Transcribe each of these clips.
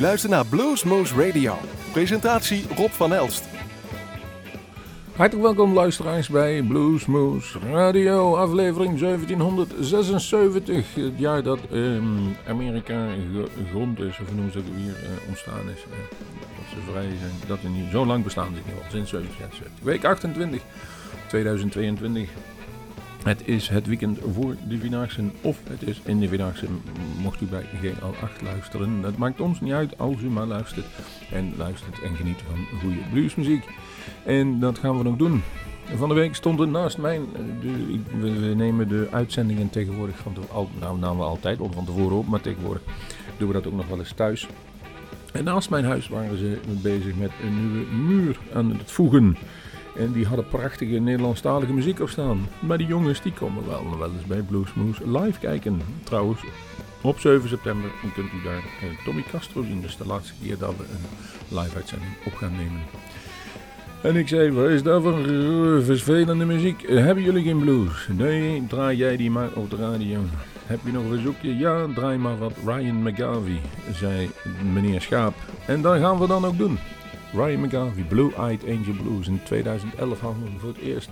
U luistert naar Bluesmoose Radio. Presentatie Rob van Elst. Hartelijk welkom luisteraars bij Bluesmoose Radio, aflevering 1776. Het jaar dat ehm, Amerika gegrond is, of noemen ze het weer, uh, ontstaan is. Uh, dat ze vrij zijn, dat niet zo lang bestaan is, sinds 1776. Week 28, 2022. Het is het weekend voor de Vierdaagse of het is in de Vierdaagse. Mocht u bij GL8 luisteren, dat maakt ons niet uit als u maar luistert. En luistert en geniet van goede bluesmuziek. En dat gaan we nog doen. Van de week stond er naast mij, eh, de, we, nemen de uitzendingen tegenwoordig van de, nou namen we altijd al van tevoren op, maar tegenwoordig doen we dat ook nog wel eens thuis. En naast mijn huis waren ze bezig met een nieuwe muur aan het voegen. En die hadden prachtige Nederlandstalige muziek opstaan. Maar die jongens die komen wel, wel eens bij Bluesmoose live kijken. Trouwens, op 7 september kunt u daar eh, Tommy Castro zien. Dus de laatste keer dat we een live uitzending op gaan nemen. En ik zei, wat is dat voor vervelende muziek? Hebben jullie geen blues? Nee, draai jij die maar op de radio. Heb je nog een verzoekje? Ja, draai maar wat Ryan McGarvey, zei meneer Schaap. En dat gaan we dan ook doen. Ryan McGarvey, Blue Eyed Angel Blues. In 2011 hadden we voor het eerst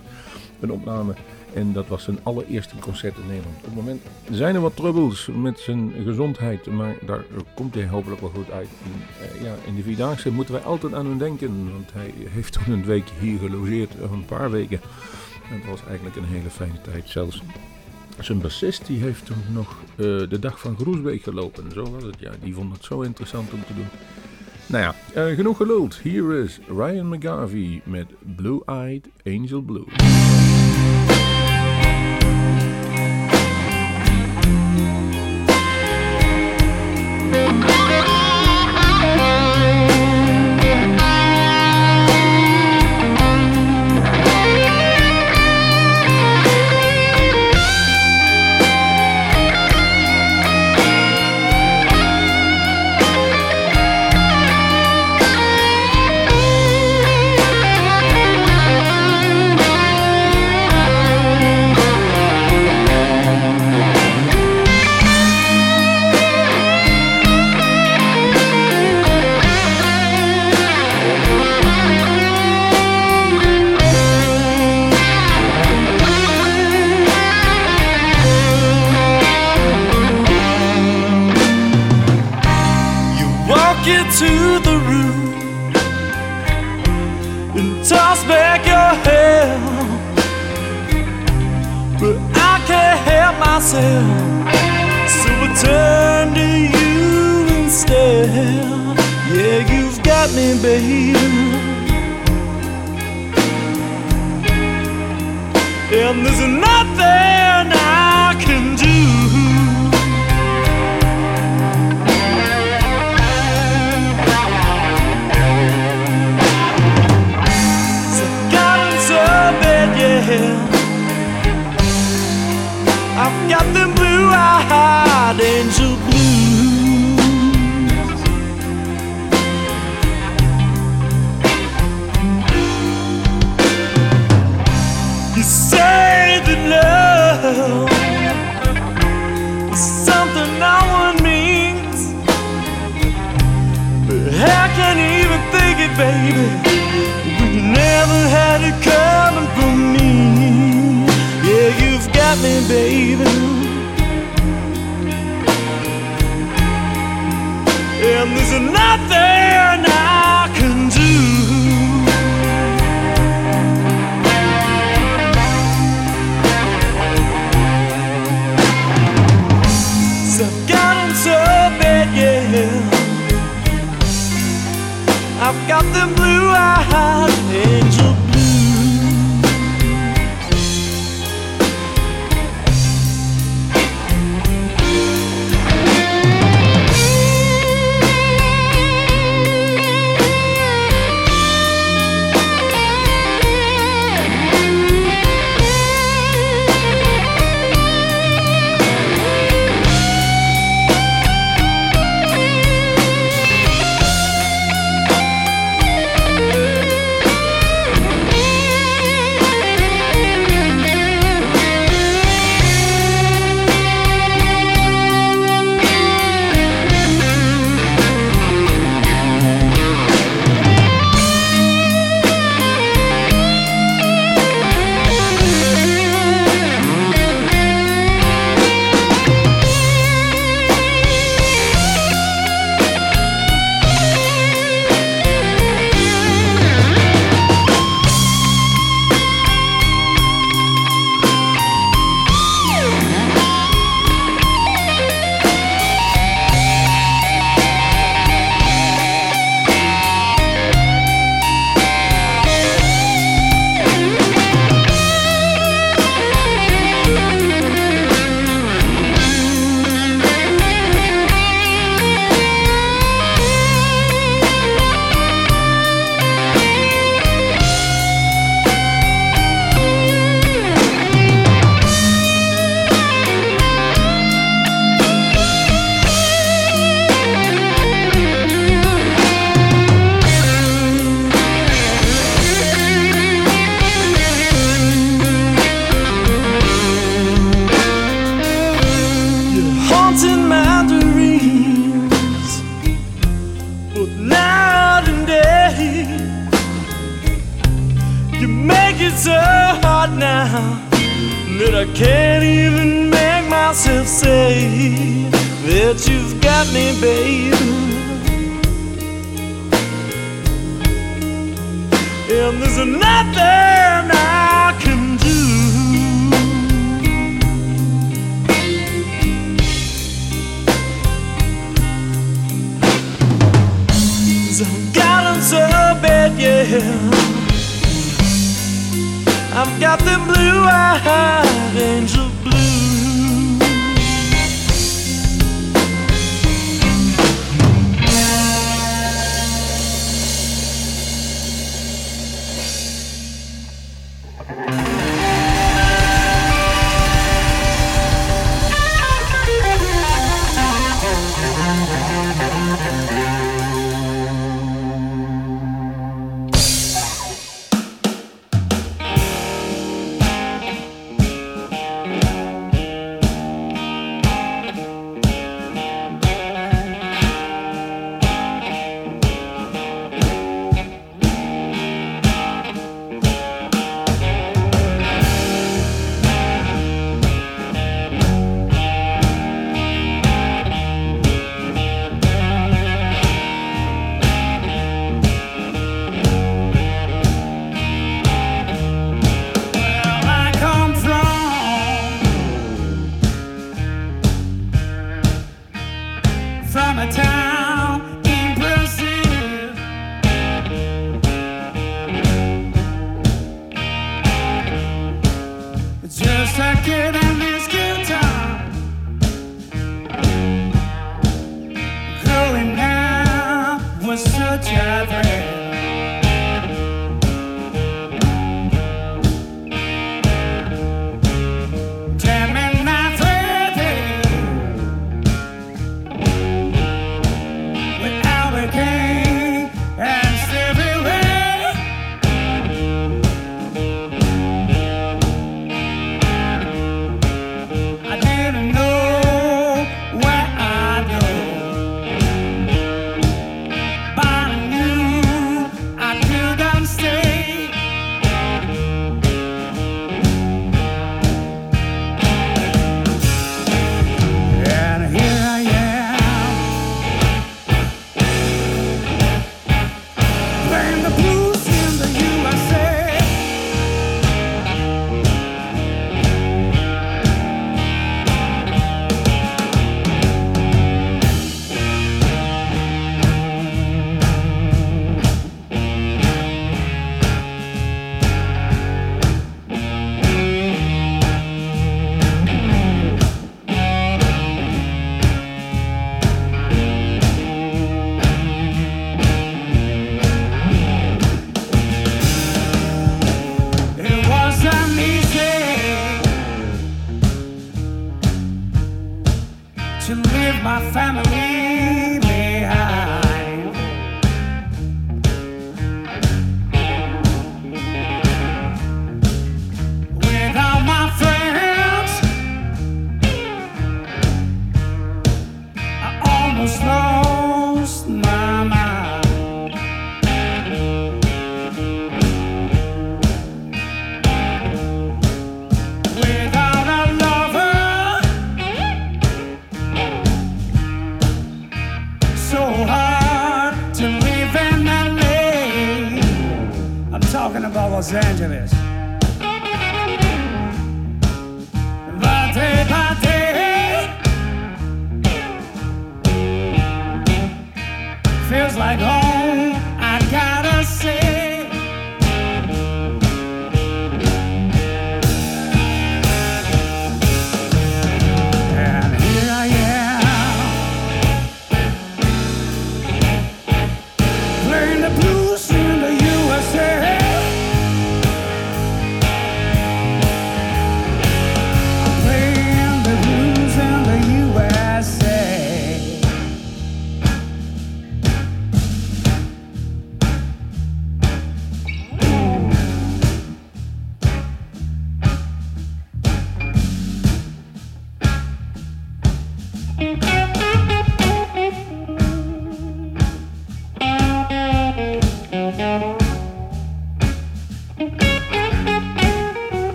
een opname. En dat was zijn allereerste concert in Nederland. Op het moment zijn er wat troubles met zijn gezondheid. Maar daar komt hij hopelijk wel goed uit. En, uh, ja, in de Vierdaagse moeten wij altijd aan hem denken. Want hij heeft toen een week hier gelogeerd. Een paar weken. En het was eigenlijk een hele fijne tijd. Zelfs zijn bassist die heeft toen nog uh, de dag van Groesbeek gelopen. Zo was het. Ja, die vond het zo interessant om te doen. Nou ja, eh, genoeg geluld. Hier is Ryan McGarvey met Blue Eyed Angel Blue. got me, baby. And there's nothing I can do. I've got them blue eyes.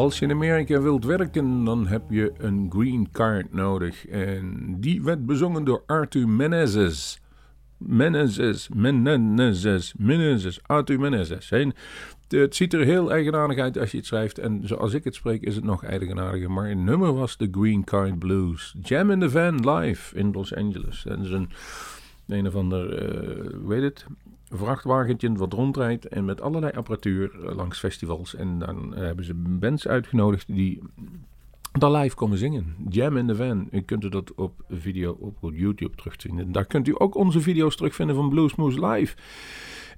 Als je in Amerika wilt werken, dan heb je een green card nodig. En die werd bezongen door Arthur Menezes. Menezes, Menezes, Menezes, Arthur Menezes. En het ziet er heel eigenaardig uit als je het schrijft. En zoals ik het spreek is het nog eigenaardiger. Maar het nummer was de Green Card Blues. Jam in the Van live in Los Angeles. En is een, een of ander, weet het, vrachtwagentje wat rondrijdt. En met allerlei apparatuur langs festivals. En dan hebben ze bands uitgenodigd die daar live komen zingen. Jam in the Van. U kunt dat op video op YouTube terugvinden. Daar kunt u ook onze video's terugvinden van Bluesmoose Live.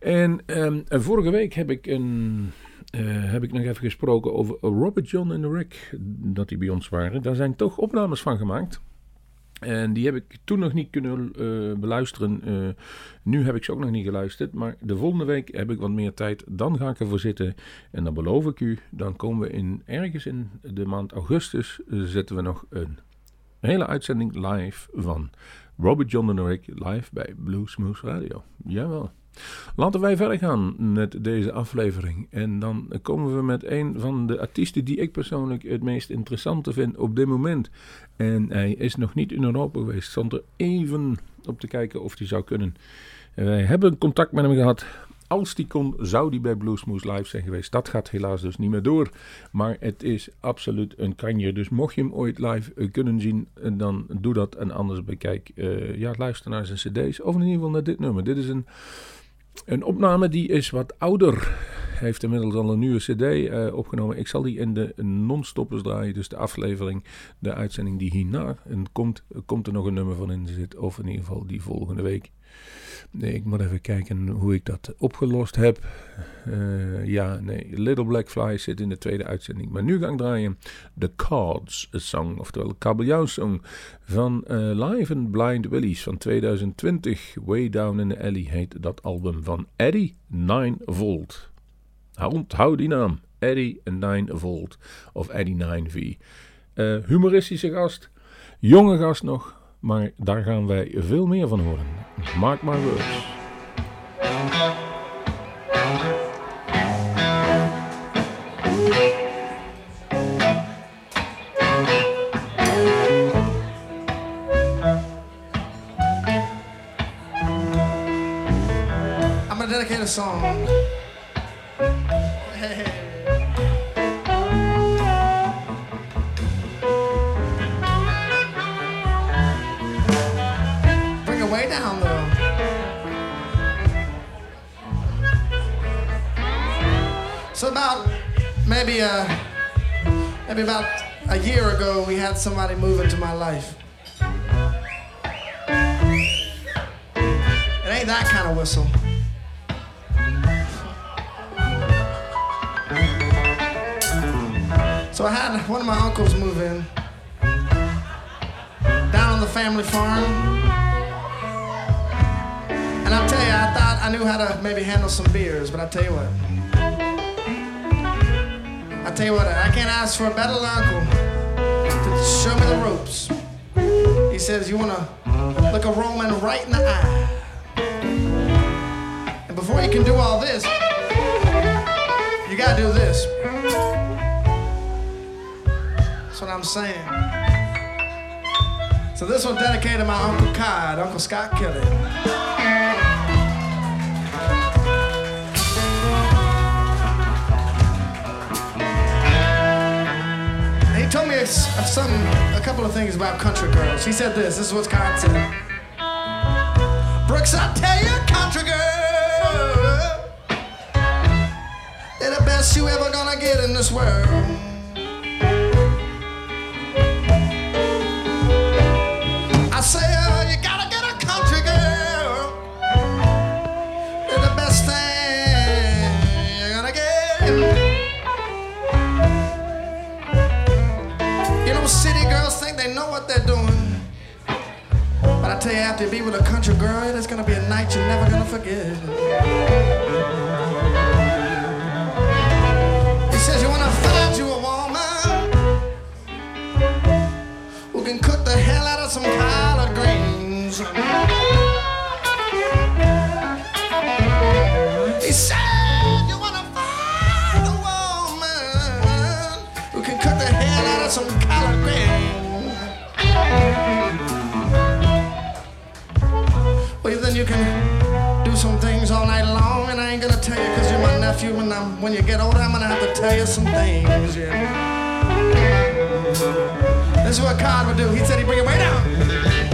En um, vorige week heb ik, een, uh, heb ik nog even gesproken over Robert John en Rick. Dat die bij ons waren. Daar zijn toch opnames van gemaakt. En die heb ik toen nog niet kunnen uh, beluisteren. Uh, nu heb ik ze ook nog niet geluisterd. Maar de volgende week heb ik wat meer tijd. Dan ga ik ervoor zitten. En dan beloof ik u, dan komen we in, ergens in de maand augustus. Uh, zetten we nog een hele uitzending live van Robert John Rick live bij Blue Smooth Radio. Jawel. Laten wij verder gaan met deze aflevering. En dan komen we met een van de artiesten die ik persoonlijk het meest interessante vind op dit moment. En hij is nog niet in Europa geweest. Stond er even op te kijken of hij zou kunnen. En wij hebben contact met hem gehad. Als die kon, zou die bij Bluesmoose live zijn geweest. Dat gaat helaas dus niet meer door. Maar het is absoluut een kanje. Dus mocht je hem ooit live kunnen zien, dan doe dat. En anders bekijk, uh, ja, luister naar zijn cd's. Of in ieder geval naar dit nummer. Dit is een een opname die is wat ouder. Heeft inmiddels al een nieuwe CD uh, opgenomen. Ik zal die in de non-stoppers draaien. Dus de aflevering, de uitzending die hierna. En komt, komt er nog een nummer van in zit. Of in ieder geval die volgende week. Ik moet even kijken hoe ik dat opgelost heb. Uh, ja, nee. Little Black Fly zit in de tweede uitzending. Maar nu ga ik draaien The Cards Song. Oftewel Kabeljauw Song. Van uh, Live and Blind Willies van 2020. Way Down in the Alley heet dat album van Eddie 9 Volt. Onthoud die naam. Eddie 9 Volt. Of Eddie 9V. Uh, humoristische gast. Jonge gast nog. Maar daar gaan wij veel meer van horen. Mark my words. I'm gonna dedicate a song. Maybe uh maybe about a year ago we had somebody move into my life. It ain't that kind of whistle. So I had one of my uncles move in down on the family farm. And I'll tell you, I thought I knew how to maybe handle some beers, but I tell you what. I tell you what, I can't ask for a better uncle to show me the ropes. He says, You want to look a Roman right in the eye. And before you can do all this, you got to do this. That's what I'm saying. So this one dedicated to my Uncle Cod, Uncle Scott Kelly. Told me s- something, a couple of things about country girls. He said this. This is said. Brooks, I tell you, country girl, they're the best you ever gonna get in this world. You be with a country girl, it's gonna be a night you're never gonna forget. you can do some things all night long, and I ain't gonna tell you because you're my nephew. And I'm, when you get older, I'm gonna have to tell you some things. Yeah. This is what God would do. He said he'd bring it way down.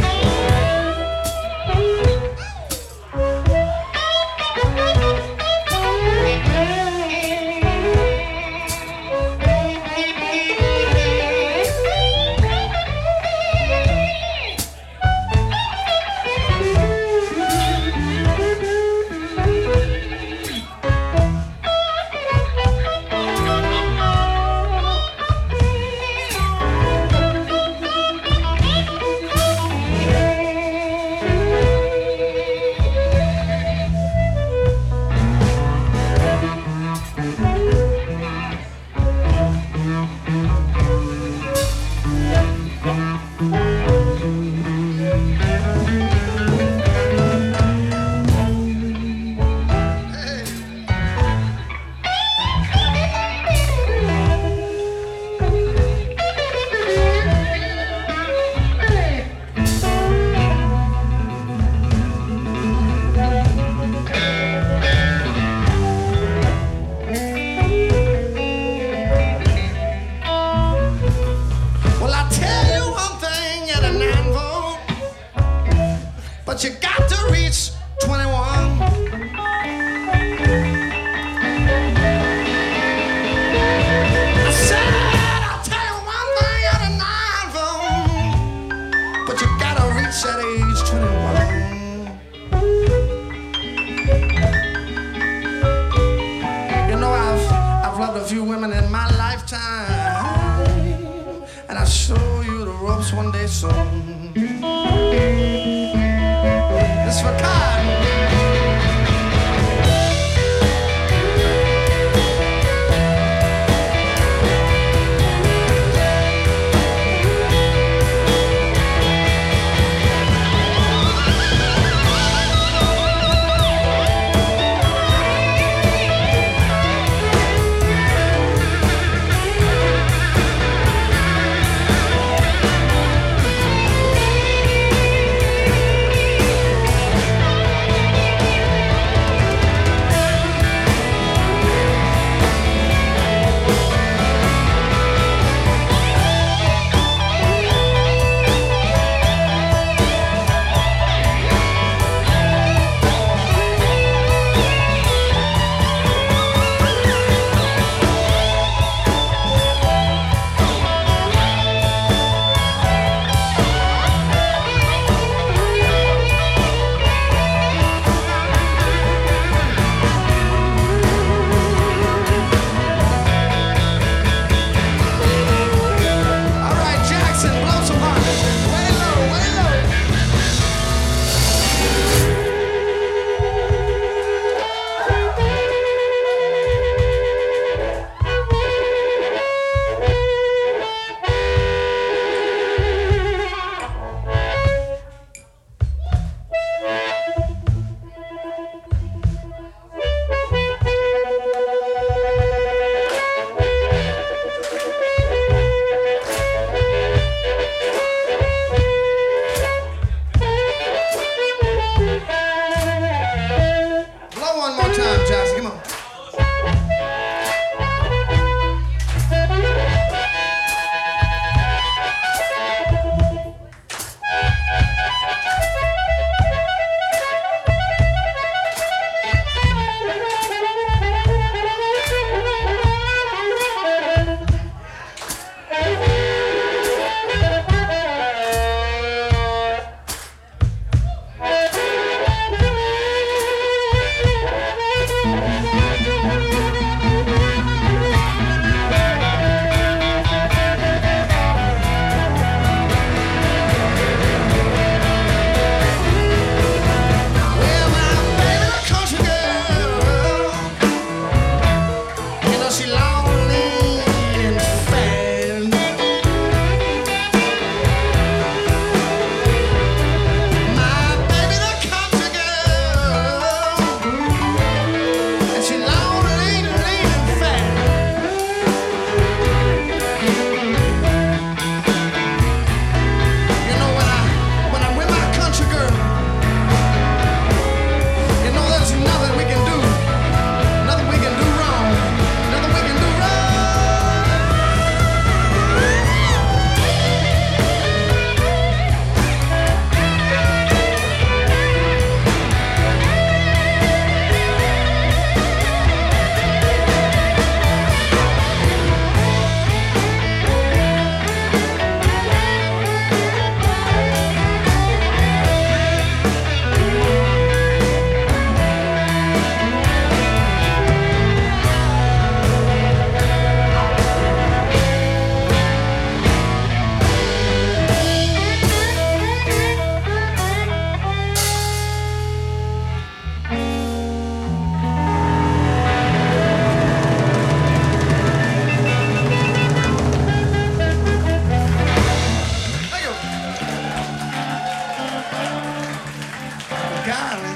cara.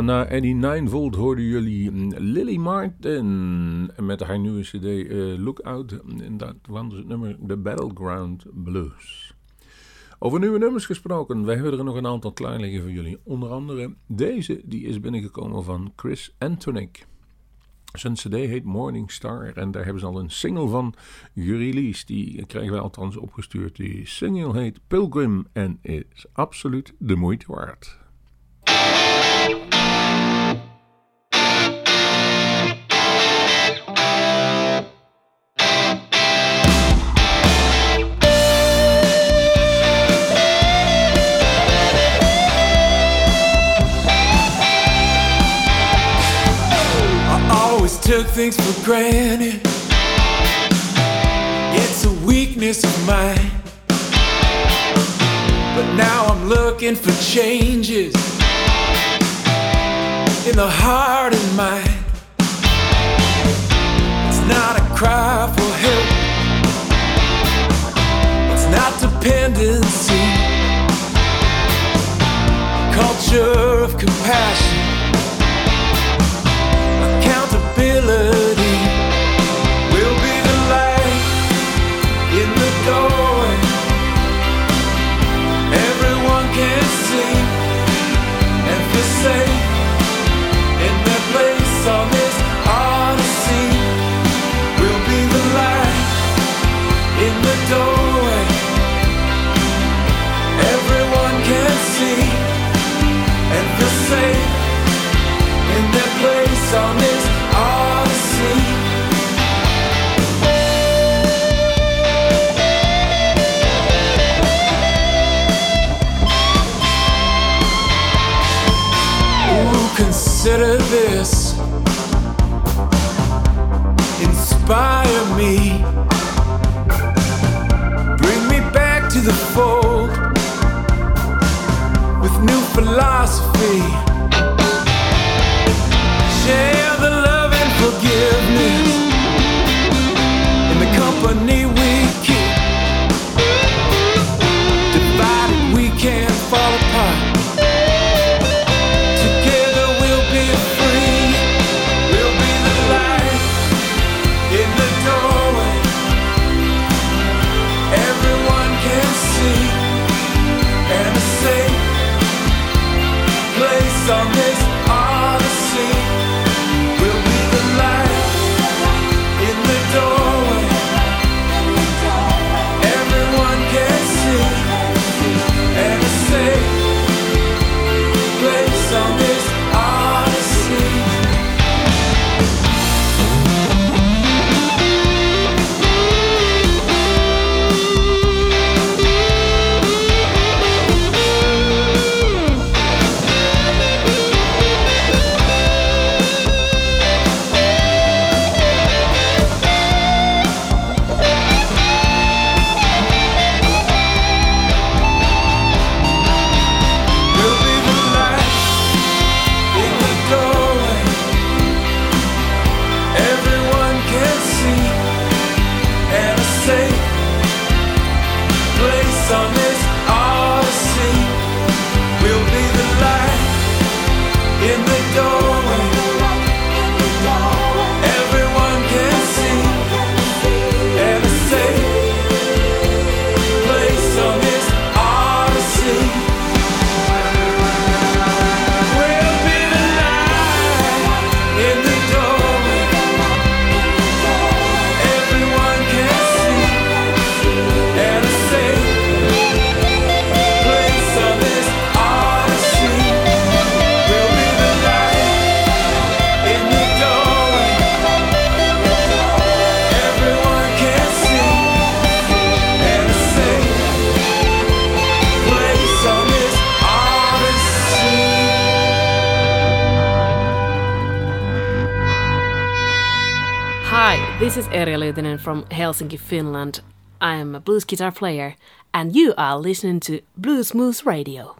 Na Eddie volt hoorden jullie mm, Lily Martin met haar nieuwe cd uh, Lookout. En dat was het nummer The Battleground Blues. Over nieuwe nummers gesproken, wij hebben er nog een aantal klaar liggen voor jullie. Onder andere deze, die is binnengekomen van Chris Antonick. Zijn cd heet Morning Star en daar hebben ze al een single van gereleased. Die krijgen wij althans opgestuurd. Die single heet Pilgrim en is absoluut de moeite waard. took things for granted. It's a weakness of mine. But now I'm looking for changes in the heart and mind. It's not a cry for help. It's not dependency. A culture of compassion. from Helsinki, Finland. I am a blues guitar player, and you are listening to Blues Moose Radio.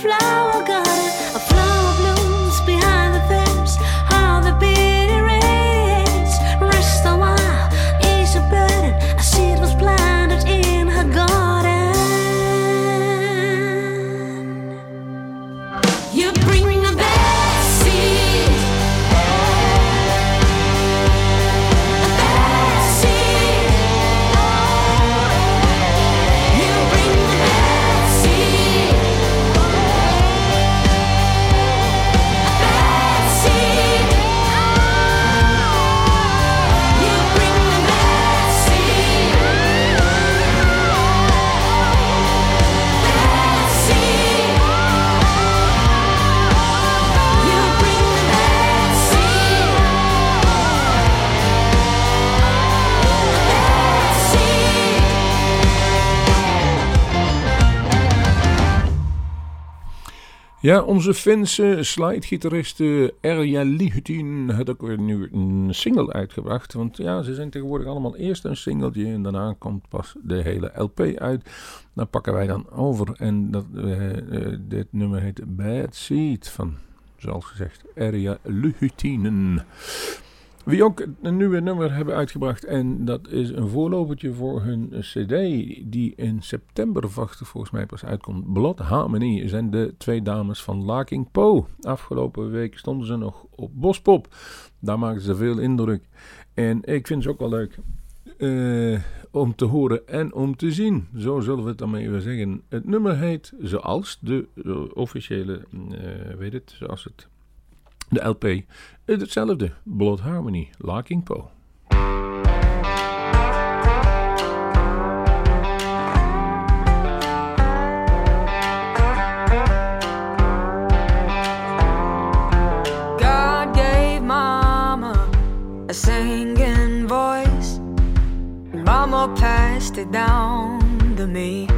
fly. Ja, onze Finse slidegitariste Erja Lihutin heeft ook weer nu een single uitgebracht. Want ja, ze zijn tegenwoordig allemaal eerst een singeltje en daarna komt pas de hele LP uit. Dat pakken wij dan over. En dat, eh, eh, dit nummer heet Bad Seed van, zoals gezegd, Erja Lihutinen. Wie ook een nieuwe nummer hebben uitgebracht. En dat is een voorlopertje voor hun CD. Die in september wachten volgens mij pas uitkomt. Blood Harmony zijn de twee dames van Laking Po. Afgelopen week stonden ze nog op Bospop. Daar maakten ze veel indruk. En ik vind ze ook wel leuk. Eh, om te horen en om te zien. Zo zullen we het dan maar even zeggen. Het nummer heet Zoals de officiële, uh, weet het, zoals het The LP the hetzelfde, Blood Harmony, Larking Poe. a singing voice. Mama passed it down to me.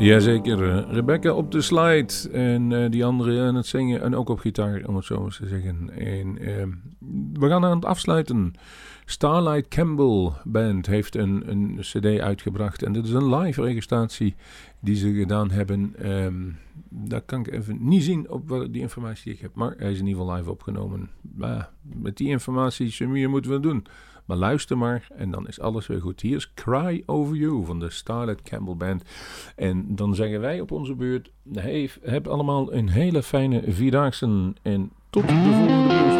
Jazeker, eh, Rebecca op de slide en eh, die andere aan het zingen en ook op gitaar, om het zo eens te zeggen. En, ehm, we gaan aan het afsluiten. Starlight Campbell Band heeft een, een cd uitgebracht en dit is een live registratie die ze gedaan hebben. Ehm, Dat kan ik even niet zien op die informatie die ik heb, maar hij is in ieder geval live opgenomen. Maar met die informatie, Samir, moeten we doen. Maar luister maar en dan is alles weer goed. Hier is Cry Over You van de Starlight Campbell Band. En dan zeggen wij op onze beurt... Hey, heb allemaal een hele fijne Vierdaagse en tot de volgende Bluesmoes.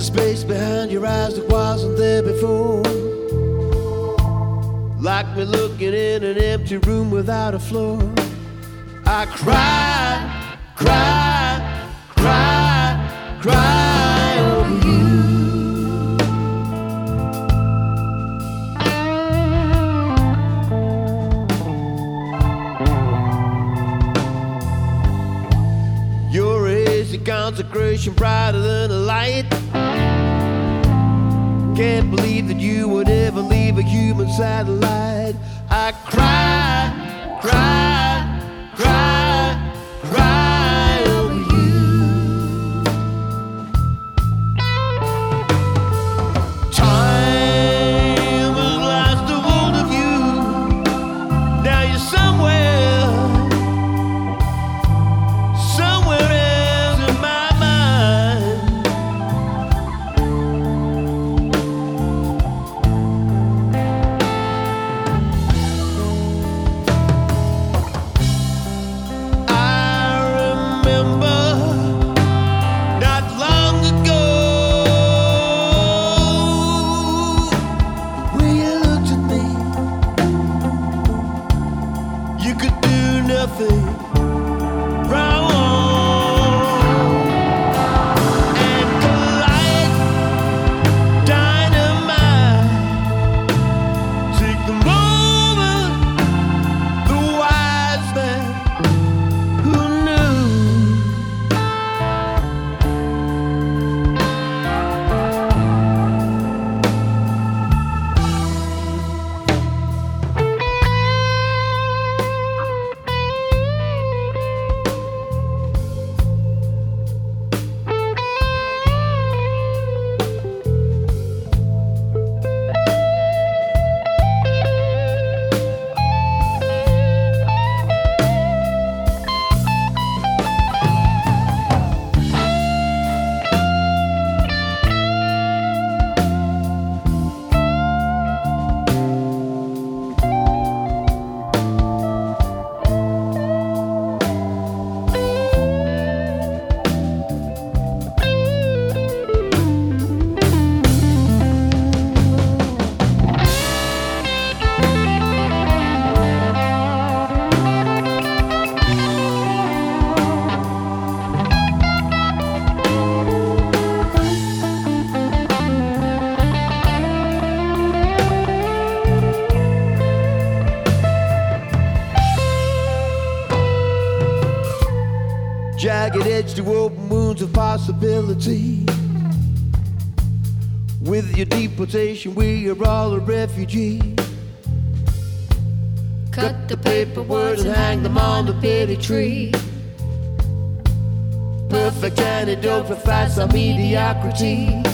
A space behind your eyes that wasn't there before. Like me looking in an empty room without a floor. I cry, cry, cry, cry over you. Consecration brighter than a light. Can't believe that you would ever leave a human satellite. Jagged edge to open wounds of possibility. With your deportation, we are all a refugee. Cut the paper words and hang them on the pity tree. Perfect antidote for facile mediocrity.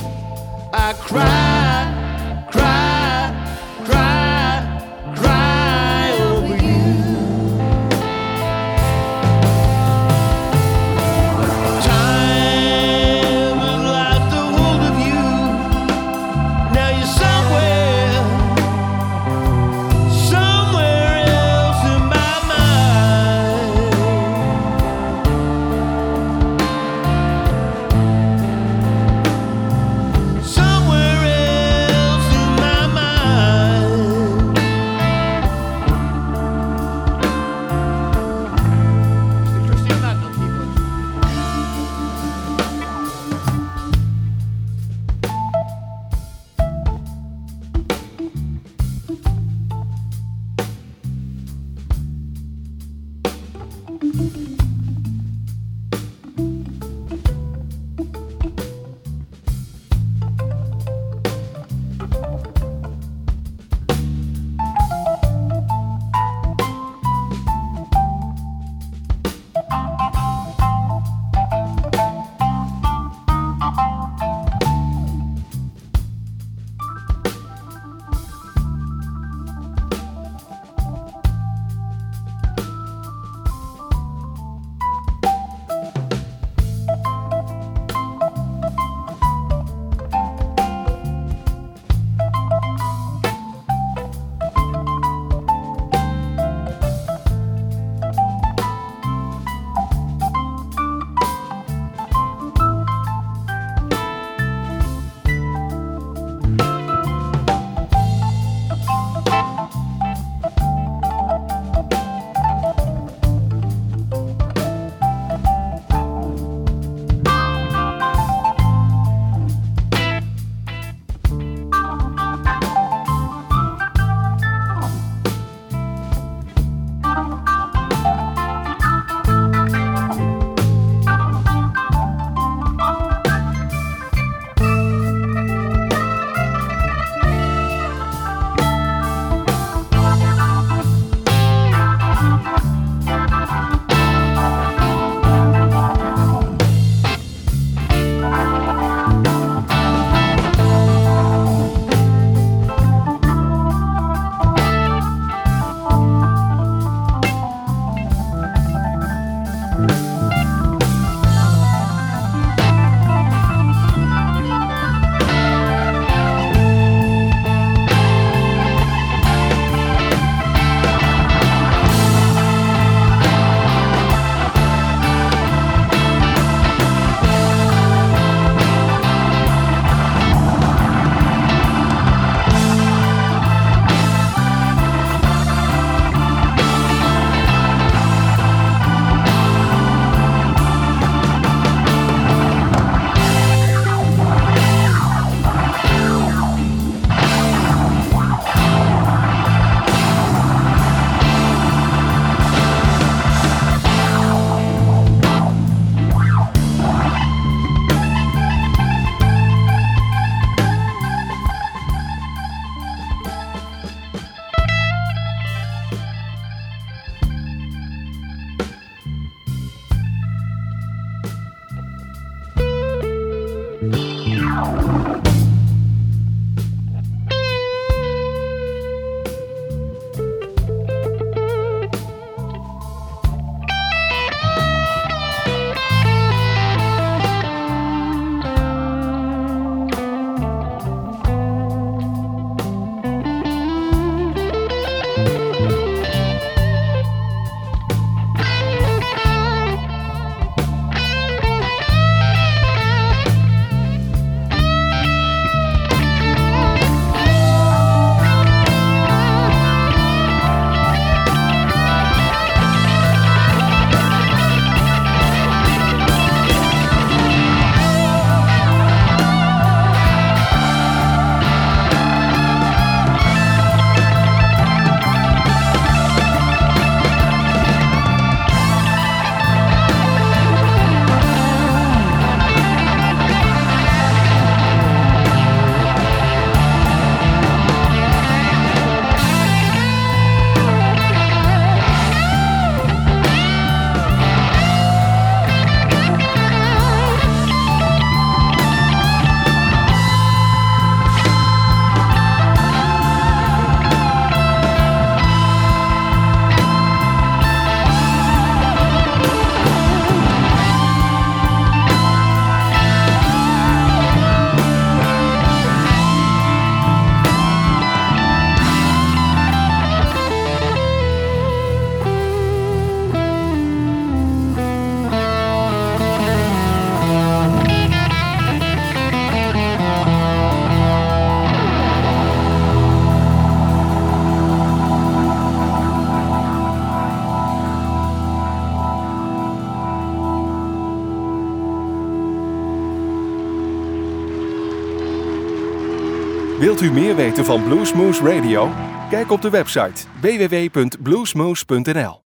Wilt u meer weten van Bluesmoose Radio? Kijk op de website www.bluesmoose.nl